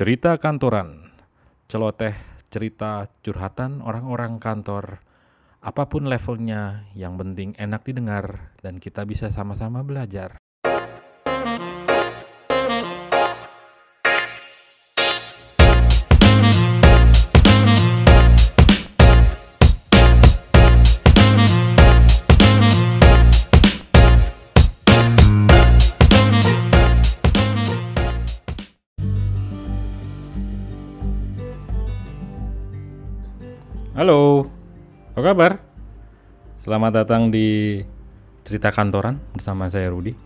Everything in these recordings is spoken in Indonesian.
Cerita kantoran, celoteh cerita curhatan orang-orang kantor, apa pun levelnya, yang penting enak didengar dan kita bisa sama-sama belajar. Halo, apa kabar? Selamat datang di cerita kantoran bersama saya Rudi.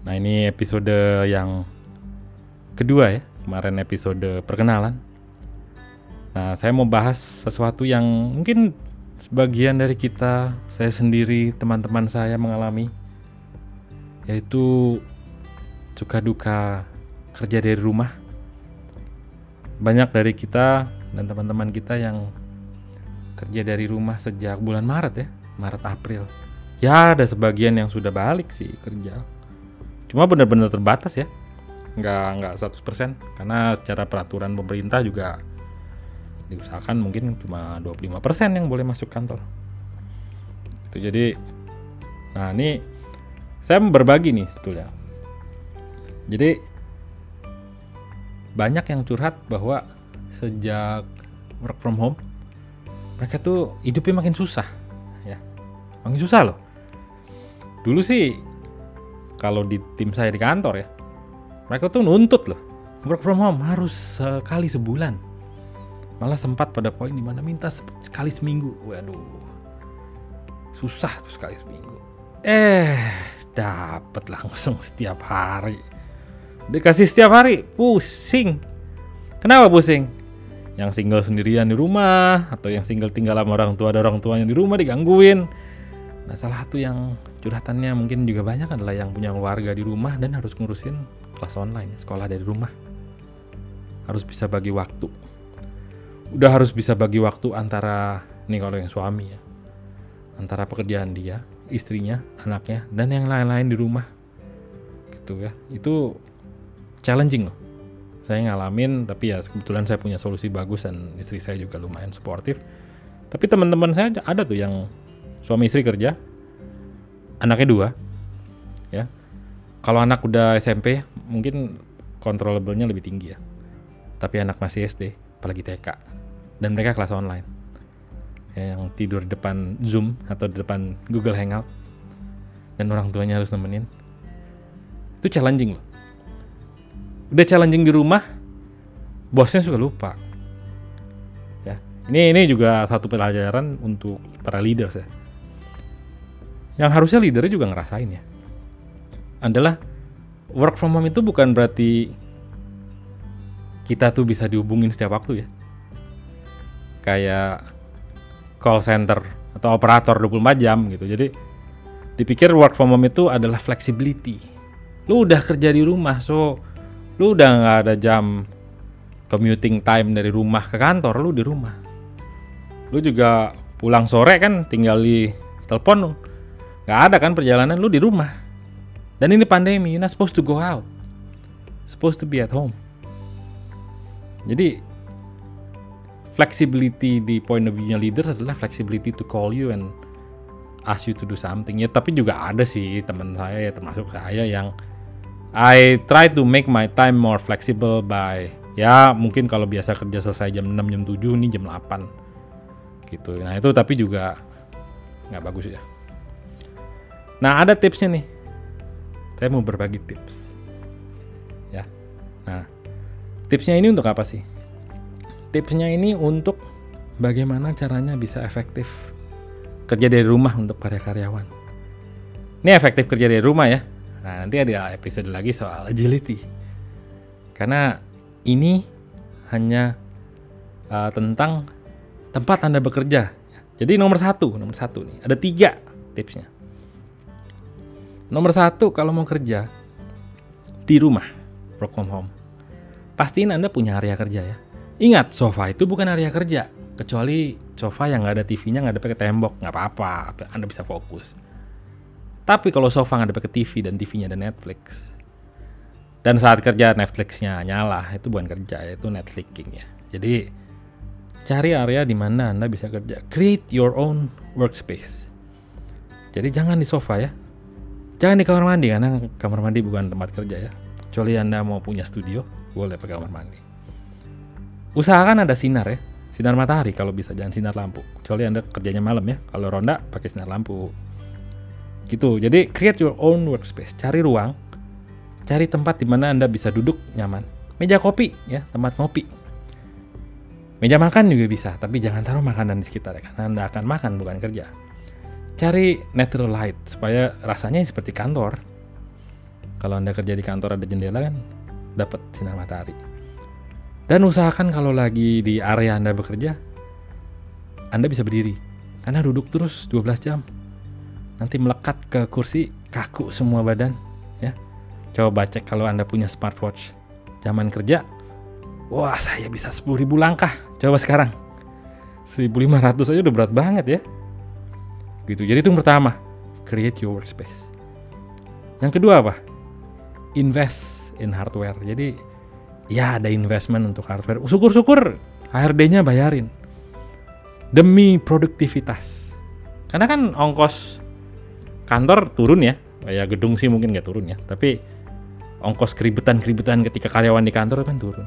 Nah ini episode yang kedua ya, kemarin episode perkenalan. Nah saya mau bahas sesuatu yang mungkin sebagian dari kita, saya sendiri, teman-teman saya mengalami, yaitu suka duka kerja dari rumah. Banyak dari kita dan teman-teman kita yang kerja dari rumah sejak bulan Maret ya, Maret April. Ya ada sebagian yang sudah balik sih kerja. Cuma benar-benar terbatas ya. Nggak nggak 100% karena secara peraturan pemerintah juga diusahakan mungkin cuma 25% yang boleh masuk kantor. Itu jadi nah ini saya berbagi nih betul ya. Jadi banyak yang curhat bahwa sejak work from home mereka tuh hidupnya makin susah ya. Makin susah loh. Dulu sih kalau di tim saya di kantor ya mereka tuh nuntut loh. Work from home harus sekali sebulan. Malah sempat pada poin di mana minta sekali seminggu. Waduh susah tuh sekali seminggu. Eh dapat langsung setiap hari. Dikasih setiap hari pusing. Kenapa pusing yang single sendirian di rumah atau yang single tinggal sama orang tua ada orang tuanya di rumah digangguin. Nah salah satu yang curhatannya mungkin juga banyak adalah yang punya keluarga di rumah dan harus ngurusin kelas online, sekolah dari rumah. Harus bisa bagi waktu. Udah harus bisa bagi waktu antara nih kalau yang suami ya, antara pekerjaan dia, istrinya, anaknya, dan yang lain-lain di rumah. Gitu ya, itu challenging loh saya ngalamin tapi ya kebetulan saya punya solusi bagus dan istri saya juga lumayan suportif. Tapi teman-teman saya ada tuh yang suami istri kerja anaknya dua ya. Kalau anak udah SMP mungkin controllable-nya lebih tinggi ya. Tapi anak masih SD apalagi TK dan mereka kelas online. Ya, yang tidur depan Zoom atau depan Google Hangout. Dan orang tuanya harus nemenin. Itu challenging loh udah challenging di rumah bosnya suka lupa. Ya ini ini juga satu pelajaran untuk para leaders ya. Yang harusnya leadernya juga ngerasain ya. Adalah work from home itu bukan berarti kita tuh bisa dihubungin setiap waktu ya. Kayak call center atau operator 24 jam gitu. Jadi dipikir work from home itu adalah flexibility. Lu udah kerja di rumah so lu udah nggak ada jam commuting time dari rumah ke kantor lu di rumah. Lu juga pulang sore kan tinggal di telepon nggak ada kan perjalanan lu di rumah. Dan ini pandemi you're not supposed to go out. Supposed to be at home. Jadi flexibility di point of view-nya leaders adalah flexibility to call you and ask you to do something. Ya tapi juga ada sih teman saya ya termasuk saya yang I try to make my time more flexible by ya mungkin kalau biasa kerja selesai jam 6 jam 7 ini jam 8 gitu. Nah, itu tapi juga nggak bagus ya. Nah, ada tipsnya nih. Saya mau berbagi tips. Ya. Nah, tipsnya ini untuk apa sih? Tipsnya ini untuk bagaimana caranya bisa efektif kerja dari rumah untuk para karyawan. Ini efektif kerja dari rumah ya Nah, nanti ada episode lagi soal agility. Karena ini hanya uh, tentang tempat Anda bekerja. Jadi nomor satu, nomor satu nih, ada tiga tipsnya. Nomor satu, kalau mau kerja di rumah, work from home, pastiin Anda punya area kerja ya. Ingat, sofa itu bukan area kerja, kecuali sofa yang nggak ada TV-nya, nggak ada pakai tembok, nggak apa-apa, Anda bisa fokus. Tapi kalau sofa nggak ada pakai TV dan TV-nya ada Netflix, Dan saat kerja Netflixnya nyala, itu bukan kerja, itu Netflixing ya. Jadi cari area di mana Anda bisa kerja. Create your own workspace. Jadi jangan di sofa ya. Jangan di kamar mandi karena kamar mandi bukan tempat kerja ya. Kecuali Anda mau punya studio, boleh pakai kamar mandi. Usahakan ada sinar ya. Sinar matahari kalau bisa jangan sinar lampu. Kecuali Anda kerjanya malam ya. Kalau ronda pakai sinar lampu. Gitu. Jadi create your own workspace. Cari ruang Cari tempat di mana Anda bisa duduk nyaman. Meja kopi ya, tempat ngopi. Meja makan juga bisa, tapi jangan taruh makanan di sekitar ya, karena Anda akan makan bukan kerja. Cari natural light supaya rasanya seperti kantor. Kalau Anda kerja di kantor ada jendela kan dapat sinar matahari. Dan usahakan kalau lagi di area Anda bekerja, Anda bisa berdiri. Karena duduk terus 12 jam. Nanti melekat ke kursi, kaku semua badan, ya. Coba cek kalau Anda punya smartwatch zaman kerja. Wah, saya bisa 10.000 langkah. Coba sekarang. 1.500 aja udah berat banget ya. Gitu. Jadi itu yang pertama, create your workspace. Yang kedua apa? Invest in hardware. Jadi ya ada investment untuk hardware. Syukur-syukur HRD-nya bayarin. Demi produktivitas. Karena kan ongkos kantor turun ya. Kayak gedung sih mungkin nggak turun ya. Tapi ongkos keribetan-keribetan ketika karyawan di kantor kan turun.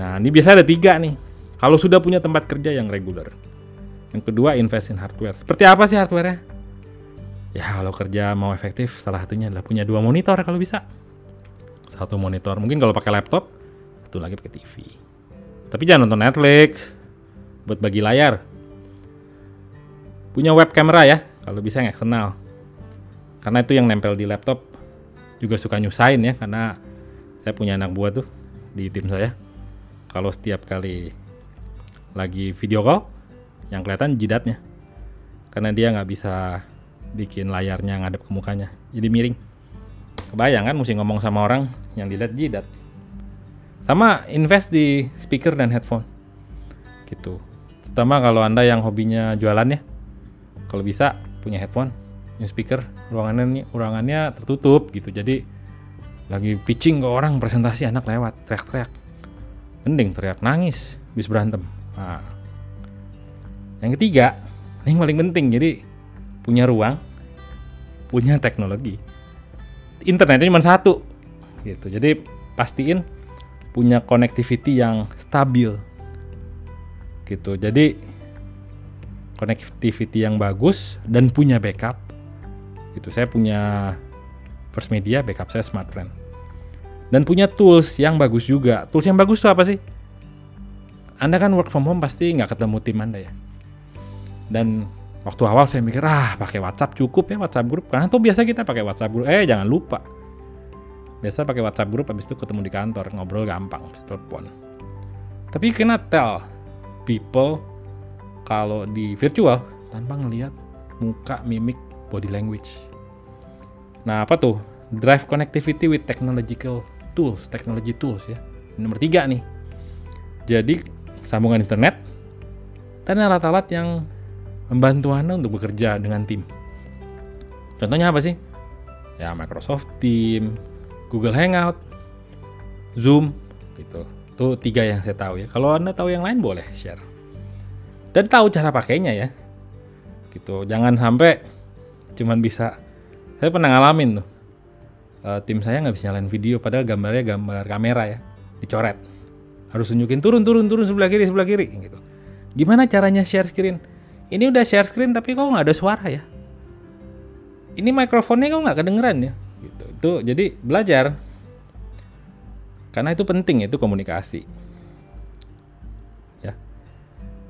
Nah, ini biasa ada tiga nih. Kalau sudah punya tempat kerja yang reguler. Yang kedua, invest in hardware. Seperti apa sih hardware-nya? Ya, kalau kerja mau efektif, salah satunya adalah punya dua monitor kalau bisa. Satu monitor, mungkin kalau pakai laptop, satu lagi pakai TV. Tapi jangan nonton Netflix, buat bagi layar. Punya web camera ya, kalau bisa yang eksternal. Karena itu yang nempel di laptop juga suka nyusahin ya karena saya punya anak buah tuh di tim saya. Kalau setiap kali lagi video call yang kelihatan jidatnya. Karena dia nggak bisa bikin layarnya ngadep ke mukanya. Jadi miring. Kebayang kan mesti ngomong sama orang yang dilihat jidat. Sama invest di speaker dan headphone. Gitu. Terutama kalau Anda yang hobinya jualan ya. Kalau bisa punya headphone yang speaker ruangannya ruangannya tertutup gitu. Jadi lagi pitching ke orang presentasi anak lewat teriak-teriak. Mending teriak nangis bis berantem. Nah. yang ketiga yang paling penting jadi punya ruang punya teknologi. Internetnya cuma satu gitu. Jadi pastiin punya connectivity yang stabil gitu. Jadi connectivity yang bagus dan punya backup. Gitu saya punya first media backup saya smartfriend dan punya tools yang bagus juga. Tools yang bagus tuh apa sih? Anda kan work from home pasti nggak ketemu tim anda ya. Dan waktu awal saya mikir ah pakai WhatsApp cukup ya WhatsApp grup karena tuh biasa kita pakai WhatsApp grup eh jangan lupa. Biasa pakai WhatsApp grup habis itu ketemu di kantor ngobrol gampang telepon. Tapi kena tell people kalau di virtual tanpa ngelihat muka mimik body language Nah, apa tuh? Drive connectivity with technological tools, technology tools ya. Nomor tiga nih. Jadi, sambungan internet dan alat-alat yang membantu Anda untuk bekerja dengan tim. Contohnya apa sih? Ya, Microsoft Team, Google Hangout, Zoom, gitu. Itu tiga yang saya tahu ya. Kalau Anda tahu yang lain boleh share. Dan tahu cara pakainya ya. Gitu. Jangan sampai cuman bisa. Saya pernah ngalamin tuh. Uh, tim saya nggak bisa nyalain video padahal gambarnya gambar kamera ya dicoret. Harus tunjukin turun turun turun sebelah kiri sebelah kiri gitu. Gimana caranya share screen? Ini udah share screen tapi kok nggak ada suara ya? Ini mikrofonnya kok nggak kedengeran ya? Gitu. Itu jadi belajar. Karena itu penting itu komunikasi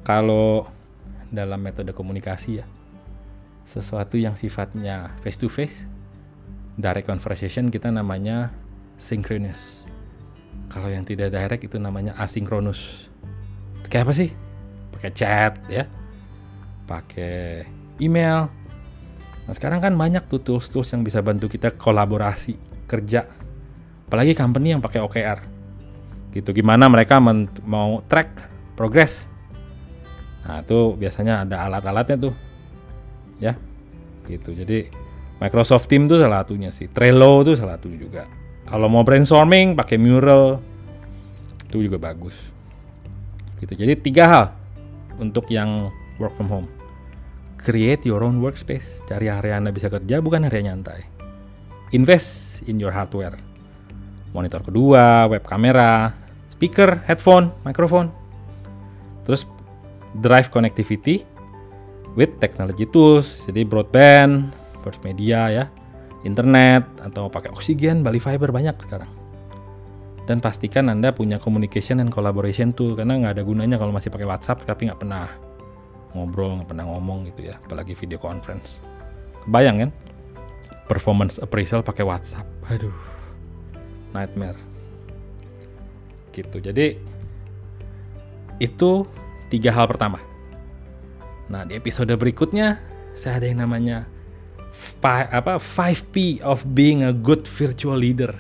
kalau dalam metode komunikasi ya sesuatu yang sifatnya face to face direct conversation kita namanya synchronous. Kalau yang tidak direct itu namanya asinkronus kayak apa sih? Pakai chat ya pakai email. Nah sekarang kan banyak tuh tools-tools yang bisa bantu kita kolaborasi kerja. Apalagi company yang pakai OKR gitu gimana mereka mau track progress nah itu biasanya ada alat-alatnya tuh. Ya gitu. Jadi Microsoft Team itu salah satunya sih. Trello itu salah satu juga. Kalau mau brainstorming pakai mural. Itu juga bagus. Gitu. Jadi tiga hal untuk yang work from home. Create your own workspace. Cari area anda bisa kerja bukan area nyantai. Invest in your hardware. Monitor kedua web kamera speaker headphone microphone. Terus drive connectivity with technology tools. Jadi broadband first media ya internet atau pakai oksigen Bali Fiber banyak sekarang. Dan pastikan anda punya communication and collaboration tool karena nggak ada gunanya kalau masih pakai WhatsApp tapi nggak pernah ngobrol nggak pernah ngomong gitu ya apalagi video conference. Kebayang kan? Performance appraisal pakai WhatsApp. Aduh nightmare. Gitu. Jadi itu tiga hal pertama. Nah di episode berikutnya saya ada yang namanya apa 5P of being a good virtual leader.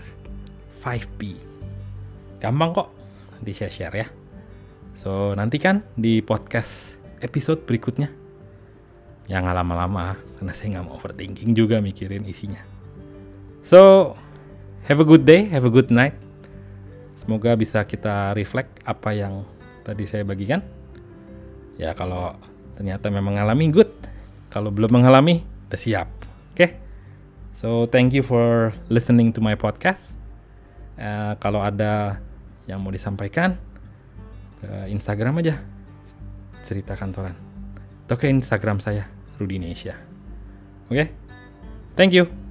5P gampang kok. Nanti saya share ya. So nantikan di podcast episode berikutnya. Yang lama-lama karena saya nggak mau overthinking juga mikirin isinya. So have a good day have a good night. Semoga bisa kita reflect apa yang tadi saya bagikan ya kalau ternyata memang mengalami good. Kalau belum mengalami udah siap. Oke? Okay? so thank you for listening to my podcast. Uh, kalau ada yang mau disampaikan ke Instagram aja. Cerita kantoran. Atau ke Instagram saya Rudi Indonesia oke? Okay? thank you